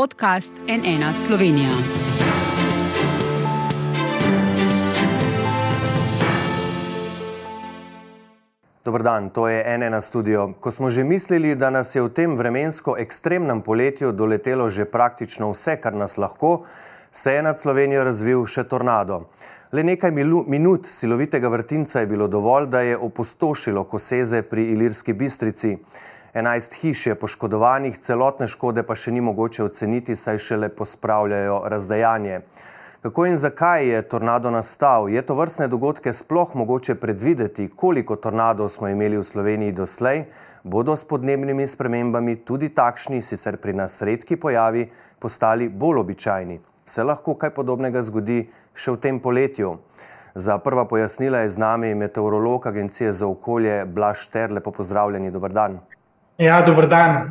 podcast NN Slovenija. Dobro dan, to je NN studio. Ko smo že mislili, da nas je v tem vremensko ekstremnem poletju doletelo že praktično vse, kar nas lahko, se je nad Slovenijo razvil še tornado. Le nekaj minut silovitega vrtinca je bilo dovolj, da je opustošilo koseze pri Ilirski bistrici. 11 hiš je poškodovanih, celotne škode pa še ni mogoče oceniti, saj šele pospravljajo razdajanje. Kako in zakaj je tornado nastal? Je to vrstne dogodke sploh mogoče predvideti, koliko tornadov smo imeli v Sloveniji doslej? Bodo s podnebnimi spremembami tudi takšni, sicer pri nas redki pojavi, postali bolj običajni? Se lahko kaj podobnega zgodi še v tem poletju? Za prva pojasnila je z nami meteorolog Agencije za okolje Blaž Ter. Lepo pozdravljeni, dober dan. Ja, dober dan.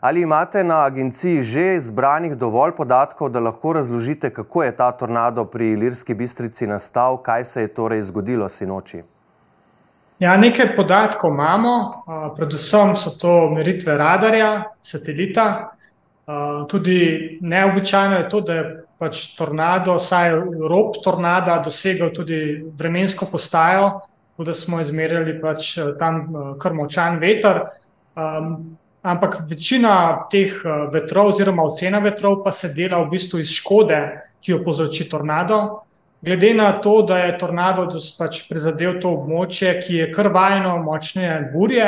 Ali imate na agenciji že zbranih dovolj podatkov, da lahko razložite, kako je ta tornado pri Ilirski bistrici nastal, kaj se je torej zgodilo sinoči? Ja, nekaj podatkov imamo, predvsem so to meritve radarja, satelita. Tudi neobičajno je to, da je pač tornado, saj rob tornada, dosegel tudi vremensko postajo, da smo izmerjali pač tam kar močan veter. Um, ampak večina teh uh, vetrov, oziroma ocena vetrov, pa se dela v bistvu iz škode, ki jo povzroči tornado. Glede na to, da je tornado pač prizadel to območje, ki je kar vajno močne burje,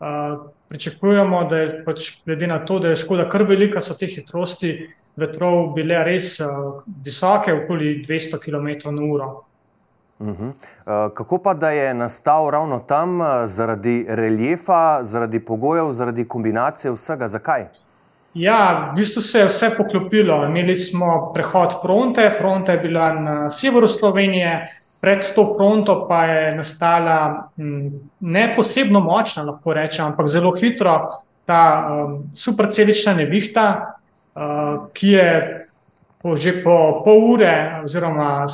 uh, pričakujemo, da je pač glede na to, da je škoda kar velika, so te hitrosti vetrov bile res uh, visoke, okoli 200 km/h. Uh kako pa da je nastal ravno tam, uh, zaradi reljefa, zaradi pogojev, zaradi kombinacije vsega? Zakaj? Ja, v bistvu se je vse poklopilo. Imeli smo prehod fronte, fronta je bila na severu Slovenije, pred to fronto pa je nastala m, ne posebno močna, lahko rečem, ampak zelo hitro ta um, supercelična nevihta, uh, ki je po, že po pol ure, oziroma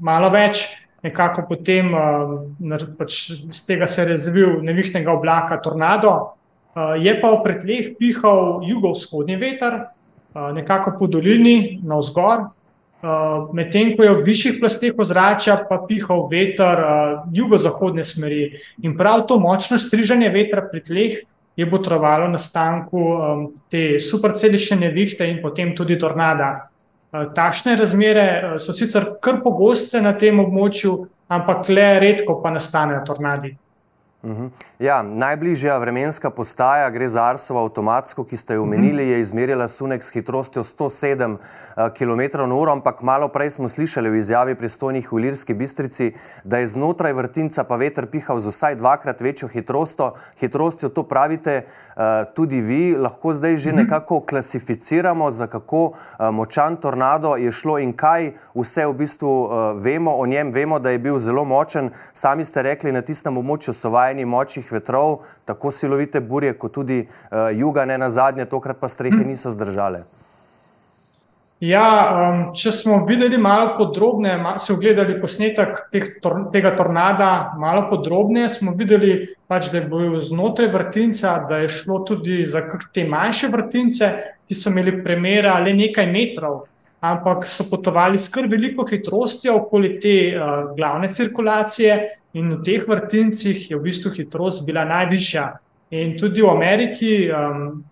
malo več, nekako potem uh, pač iz tega se je razvil nevihtnega oblaka tornado. Uh, je pa v pretleh pihal jugovzhodni veter, uh, nekako po dolini, na vzgor, uh, medtem ko je v višjih plasteh ozračja pa pihal veter uh, jugozahodne smeri. In prav to močno strižanje vetra pri tleh je potrovalo nastanku um, te supercelične nevihte in potem tudi tornada. Eh, takšne razmere eh, so sicer kar pogoste na tem območju, ampak le redko pa nastanejo tornadi. Mhm. Ja, najbližja vremenska postaja, gre za Arsovo avtomatsko, ki ste jo omenili, je izmerila sunek s hitrostjo 107 km/h, ampak malo prej smo slišali v izjavi pristojnih v Lirski bistrici, da je znotraj vrtinca pa veter pihal z vsaj dvakrat večjo hitrostjo. hitrostjo. To pravite tudi vi, lahko zdaj že mhm. nekako klasificiramo, za kako močan tornado je šlo in kaj vse v bistvu vemo o njem. Vemo, da je bil zelo močen, sami ste rekli na tistem območju Sovaj vajeni močnih vetrov, tako silovite burje, kot tudi uh, juga, ne na zadnje, tokrat pa strehe niso zdržale. Ja, um, če smo videli malo podrobneje, se ogledali posnetek teh, tor, tega tornada, malo podrobneje smo videli, pač, da je bil znotraj vrtinca, da je šlo tudi za te manjše vrtince, ki so imeli premjera le nekaj metrov ampak so potovali s kar veliko hitrostjo okoli te uh, glavne cirkulacije, in v teh vrtincih je v bistvu hitrost bila najvišja. In tudi v Ameriki um,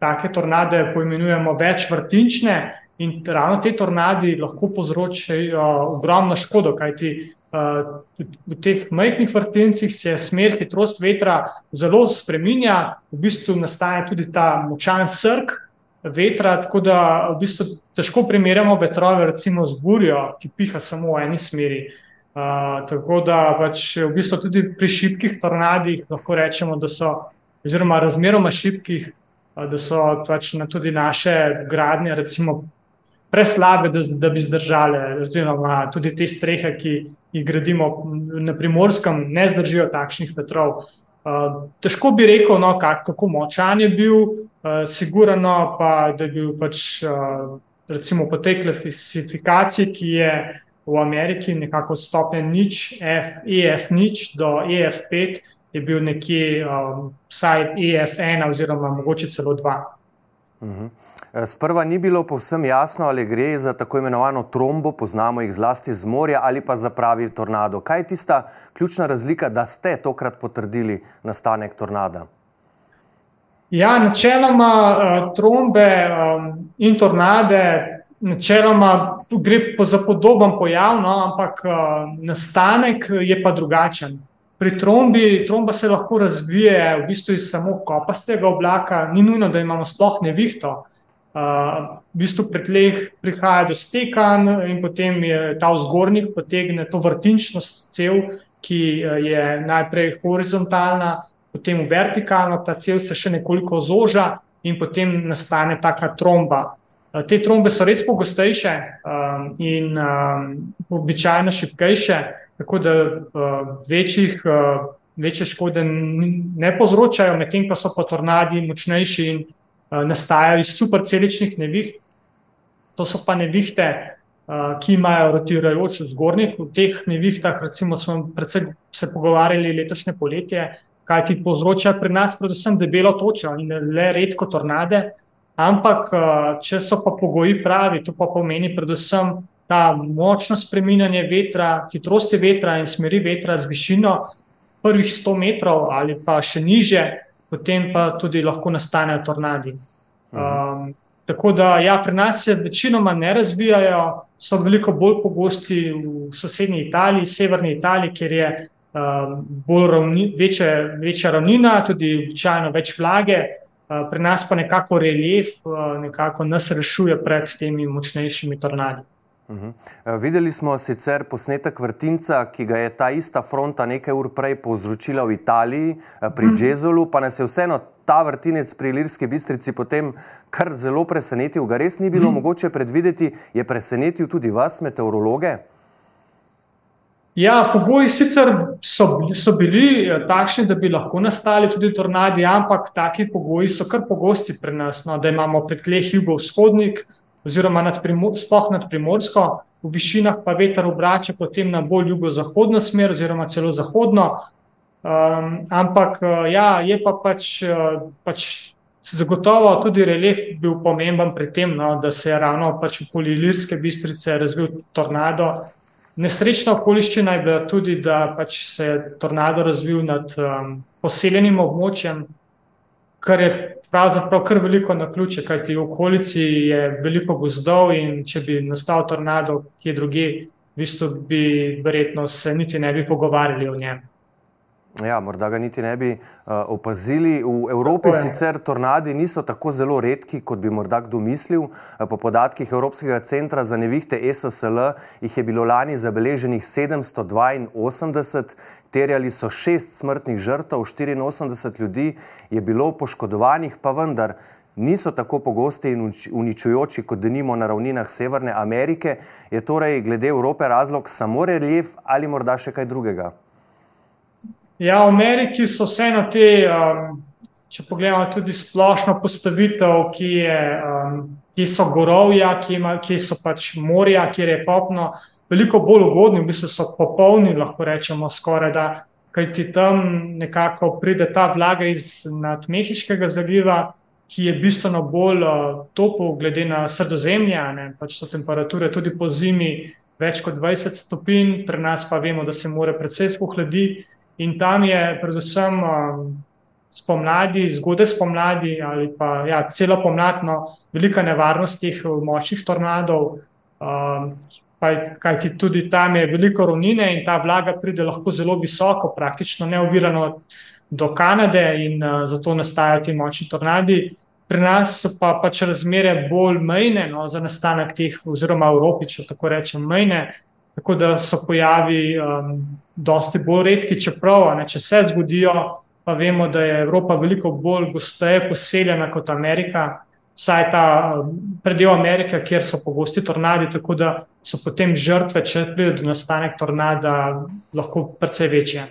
take tornade poimenujemo večvrtinčne, in ravno te tornadi lahko povzročijo uh, ogromno škodo, kajti uh, v teh majhnih vrtincih se smer, hitrost vetra zelo spreminja, v bistvu nastaja tudi ta močan srk vetra, tako da v bistvu težko primerjamo vetrove, recimo z burjo, ki piha samo v eni smeri. Uh, tako da pač v bistvu tudi pri šibkih tornadih lahko rečemo, da so, oziroma razmeroma šibkih, uh, da so pač na tudi naše gradnje, recimo, preslabe, da, da bi zdržale, oziroma tudi te strehe, ki jih gradimo na primorskem, ne zdržijo takšnih vetrov. Težko bi rekel, no, kak, kako močan je bil, uh, sigurno pa, da je bil pač, uh, recimo, po tej klasifikaciji, ki je v Ameriki nekako stopen nič, F, EF nič do EF5, je bil nekje um, vsaj EF1 oziroma mogoče celo 2. Uh -huh. Sprva ni bilo povsem jasno, ali gre za tako imenovano trombo, poznamo jih zlasti z morja, ali pa za pravi tornado. Kaj je tista ključna razlika, da ste tokrat potrdili nastanek tornada? Ja, načeloma uh, trombe um, in tornade, načeloma gre za podoben pojav, no, ampak uh, nastanek je pa drugačen. Pri trombi, tromba se lahko razvije v bistvu iz samo kopastega oblaka, ni nujno, da imamo sploh nevihto. Uh, v bistvu pri tleh prihaja do stekanj in potem je ta vzgornik potegne to vrtinčnost cev, ki je najprej horizontalna, potem vertikalno, ta cel se še nekoliko zoža in potem nastane taka tromba. Te trombe so res pogostejše um, in um, običajno šipkejše tako da uh, večjih, uh, večje škode ne povzročajo, medtem pa so pa tornadi močnejši in uh, nastajajo iz superceličnih neviht. To so pa nevihte, uh, ki imajo rotirajoč zgornjik. V teh nevihtah, recimo, smo se pogovarjali letošnje poletje, kaj ti povzroča pri nas, predvsem debelo točo in le redko tornade. Ampak, če so pa pogoji pravi, to pa pomeni predvsem ta močno spreminjanje vetra, hitrosti vetra in smeri vetra z višino prvih 100 metrov ali pa še niže, potem pa tudi lahko nastanejo tornadi. Um, tako da ja, pri nas se večinoma ne razvijajo, so veliko bolj pogosti v sosednji Italiji, severni Italiji, kjer je um, bolj ravni, večje, večja ravnina, tudi običajno več vlage. Uh, pri nas pa nekako relief uh, nekako nas rešuje pred temi močnejšimi tornadi. Uh -huh. Videli smo sicer posnetek vrtinca, ki ga je ta ista fronta nekaj ur prej povzročila v Italiji, eh, pri uh. Džezolu, pa nas je vseeno ta vrtinec pri Ilirski bistrici potem kar zelo presenetil. Ga res ni bilo uh -huh. mogoče predvideti, je presenetil tudi vas, meteorologe? Ja, pogoji sicer so, so bili eh, takšni, da bi lahko nastali tudi tornadi, ampak taki pogoji so kar pogosti pri nas, no, da imamo pred tleh jugovzhodnik, oziroma nad sploh nad Primorsko, v višinah pa veter obrača potem na bolj jugozahodno smer, oziroma celo zahodno. Um, ampak uh, ja, je pa pač, uh, pač zagotovo tudi relief bil pomemben pri tem, no, da se je ravno pač okoli Ilirske bistrice razvil tornado. Nesrečna okoliščina je bila tudi, da pač se je tornado razvil nad um, poseljenim območjem, kar je pravzaprav kar veliko na ključe, kajti v okolici je veliko gozdov in če bi nastal tornado, ki je druge, v bistvu bi verjetno se niti ne bi pogovarjali o njem. Ja, morda ga niti ne bi uh, opazili. V Evropi sicer tornadi niso tako zelo redki, kot bi morda kdo mislil. Uh, po podatkih Evropskega centra za nevihte SSL jih je bilo lani zabeleženih 782, terjali so šest smrtnih žrtev, 84 ljudi je bilo poškodovanih, pa vendar niso tako pogosti in uničujoči, kot denimo na ravninah Severne Amerike. Je torej glede Evrope razlog samo relief ali morda še kaj drugega? Ja, v Ameriki so vseeno te, um, če pogledamo tudi splošno postavitev, ki, je, um, ki so gorovja, ki, ima, ki so pač morja, kjer je popno, veliko bolj ugodni, v bistvu so popolni, lahko rečemo skoraj da, kajti tam nekako pride ta vlaga iz nadmehiškega zaliva, ki je bistveno bolj uh, topel, glede na sredozemlje, ne, pač so temperature tudi po zimi več kot 20 stopinj, pri nas pa vemo, da se more predvsej spohladiti. In tam je predvsem um, spomladi, zgodaj spomladi ali pa ja, celo pomladno, velika nevarnost teh močnih tornadov. Um, Kaj ti tudi tam je veliko ravnine in ta vlaga pride lahko zelo visoko, praktično neovirano do Kanade, in uh, zato nastajajo ti močni tornadi. Pri nas so pa pač razmere bolj mejne no, za nastanek teh, oziroma v Evropi, če tako rečem, mejne, tako da so pojavi um, dosti bolj redki, čeprav, ne, če se zgodijo, pa vemo, da je Evropa veliko bolj gosteje poseljena kot Amerika, vsaj ta predel Amerike, kjer so pogosti tornadi, tako da so potem žrtve, če pride do nastanek tornada, lahko precej večje.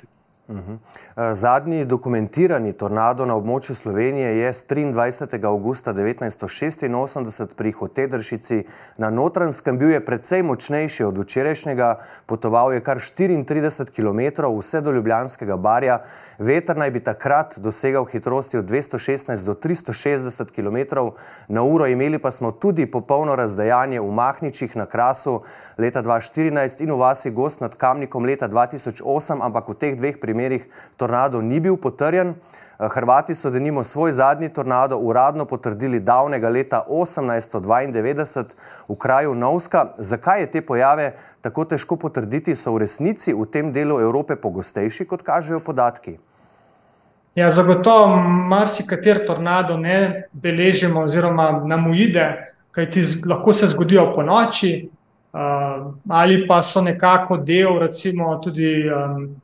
Uh -huh. Eh, zadnji dokumentirani tornado na območju Slovenije je z 23. augusta 1986 pri Hotedršici na Notranskem. Bil je precej močnejši od včerajšnjega, potoval je kar 34 km vse do Ljubljanskega barja. Veter naj bi takrat dosegal hitrosti od 216 do 360 km na uro, imeli pa smo tudi popolno razdajanje v Mahničih na Krasu leta 2014 in v vasi Gost nad Kamnikom leta 2008, ampak v teh dveh primerih tornado ni bil potrjen. Eh, Hrvati so denimo svoj zadnji tornado uradno potrdili davnega leta 1892 v kraju Novska. Zakaj je te pojave tako težko potrditi, so v resnici v tem delu Evrope pogostejši, kot kažejo podatki? Ja, zagotovo marsikater tornado ne beležimo oziroma nam ujde, kajti lahko se zgodijo po noči uh, ali pa so nekako del recimo tudi um,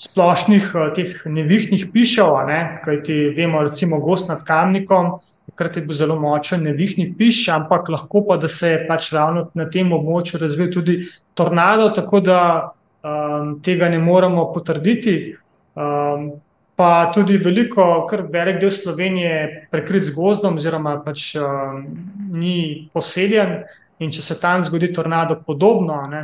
splošnih uh, teh nevihtnih pišev, ne? kajti vemo, recimo gost nad kamnikom, takrat je bil zelo močen nevihni piš, ampak lahko pa, da se je pač ravno na tem območju razvil tudi tornado, tako da um, tega ne moremo potrditi. Um, pa tudi veliko, kar velik del Slovenije je prekrit z gozdom, oziroma pač um, ni poseljen. In če se tam zgodi tornado, podobno, ne,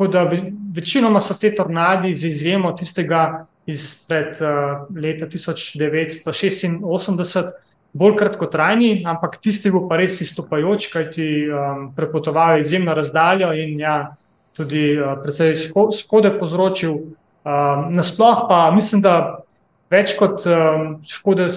Tako da večinoma so te tornadi z izjemo tistega izpred uh, leta 1986 bolj kratkotrajni, ampak tisti bo pa res izstopajoč, kajti um, prepotoval izjemno razdaljo in ja, tudi uh, precej škode povzročil. Um, nasploh pa mislim, da več kot um, škode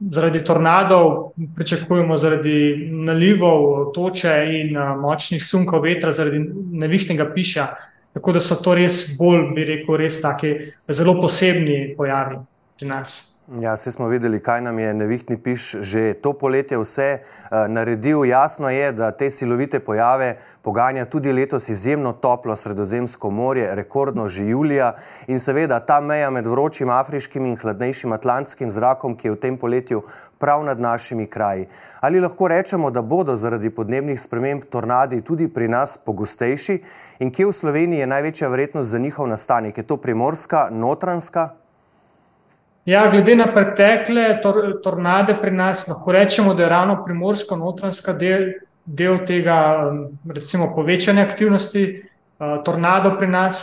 zaradi tornadov, pričakujemo zaradi nalivov, toče in močnih sunkov vetra, zaradi nevihtnega piša. Tako da so to res bolj, bi rekel, res taki zelo posebni pojavi pri nas. Ja, vse smo videli, kaj nam je nevihtni piš že to poletje vse uh, naredil. Jasno je, da te silovite pojave poganja tudi letos izjemno toplo sredozemsko morje, rekordno že julija in seveda ta meja med vročim afriškim in hladnejšim atlantskim zrakom, ki je v tem poletju prav nad našimi kraji. Ali lahko rečemo, da bodo zaradi podnebnih sprememb tornadi tudi pri nas pogostejši in kje v Sloveniji je največja verjetnost za njihov nastanek? Je to primorska, notranska? Ja, glede na pretekle tor, tornade pri nas, lahko rečemo, da je ravno primorsko-notranska del, del tega um, recimo, povečanja aktivnosti uh, tornado pri nas.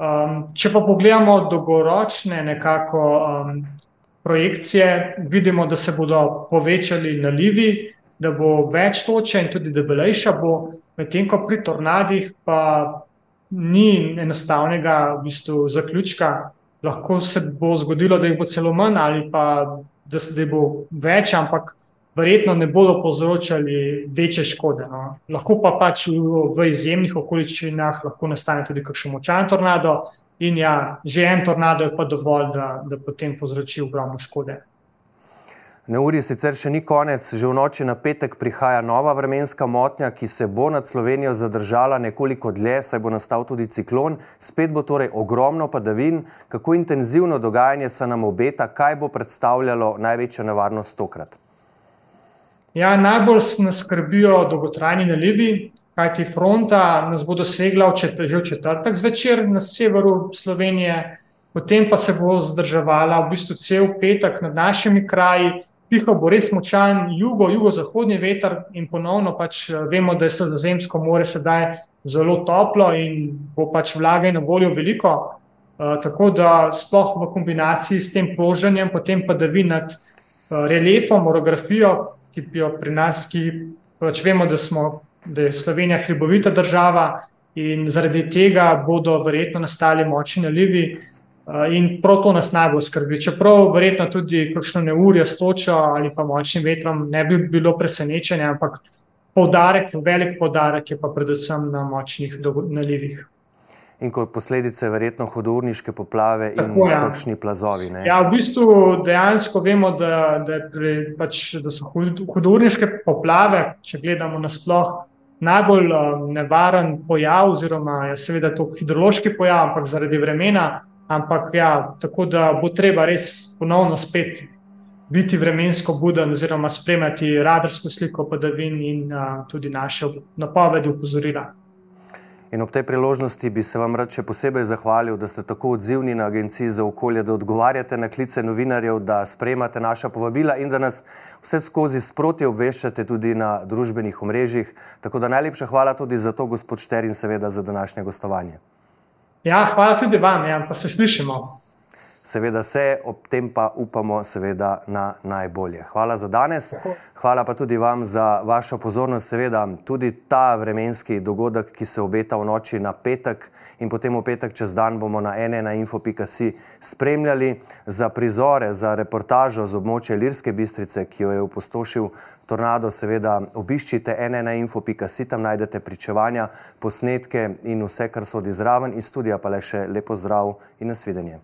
Um, če pa pogledamo dolgoročne nekako um, projekcije, vidimo, da se bodo povečali nalivi, da bo več toče in tudi debelejša bo, medtem ko pri tornadih pa ni enostavnega v bistvu, zaključka lahko se bo zgodilo, da jih bo celo manj ali pa da se jih bo več, ampak verjetno ne bodo povzročali večje škode. No. Lahko pa pač v, v izjemnih okoliščinah lahko nastane tudi kakšen močan tornado. In ja, že en tornado je pa dovolj, da, da potem povzroči ogromno škode. Neurje sicer še ni konec, že v noči na petek prihaja nova vremenska motnja, ki se bo nad Slovenijo zadržala nekoliko dlje, saj bo nastal tudi ciklon. Spet bo torej ogromno padavin. Kako intenzivno dogajanje se nam obeta, kaj bo predstavljalo največjo nevarnost tokrat? Ja, najbolj nas skrbijo dolgotrajni nalivi, kajti fronta nas bo dosegla že v četrtek zvečer na severu Slovenije, potem pa se bo zadrževala v bistvu cel petek nad našimi kraji pihal bo res močan jugo, jugozahodni veter in ponovno pač eh, vemo, da je sredozemsko more sedaj zelo toplo in bo pač vlage na voljo veliko. Uh, tako da sploh v kombinaciji s tem ploženjem, potem pa da vi nad uh, reliefom, orografijo, ki jo pri nas, ki pač vemo, da, smo, da je Slovenija hribovita država in zaradi tega bodo verjetno nastali močni nalivi, Eh, in prav to nas najbolj skrbi. Čeprav verjetno tudi kakšno neurje s točo ali pa močnim vetrom ne bi bilo presenečenje, ampak podarek, velik podarek je pa predvsem na močnih nalivih. In kot posledice, verjetno hudourniške poplave in Tako, ja. kakšni plazovi. Ne? Ja, v bistvu dejansko vemo, da, da, pač, da so hudourniške poplave, če gledamo nasplošno, najbolj um, nevaren pojav, oziroma je seveda to hidrološki pojav, ampak zaradi vremena Ampak ja, tako da bo treba res ponovno spet biti vremensko buden, oziroma spremljati radarsko sliko padavin in uh, tudi naše napovedi upozorila. In ob tej priložnosti bi se vam rad še posebej zahvalil, da ste tako odzivni na Agenciji za okolje, da odgovarjate na klice novinarjev, da sprejemate naša povabila in da nas vse skozi sproti obveščate tudi na družbenih omrežjih. Tako da najlepša hvala tudi za to, gospod Šter, in seveda za današnje gostovanje. Ja, hvala tudi vam, ja, pa se slišimo. Seveda se, ob tem pa upamo seveda na najbolje. Hvala za danes. Hvala pa tudi vam za vašo pozornost. Seveda tudi ta vremenski dogodek, ki se obeta v noči na petek in potem v petek čez dan bomo na ene.info.si spremljali za prizore, za reportažo z območja Lirske bistrice, ki jo je upostošil tornado. Seveda obiščite ene.info.si, tam najdete pričevanja, posnetke in vse, kar sodi zraven. In studija pa le še lepo zdrav in nasvidenje.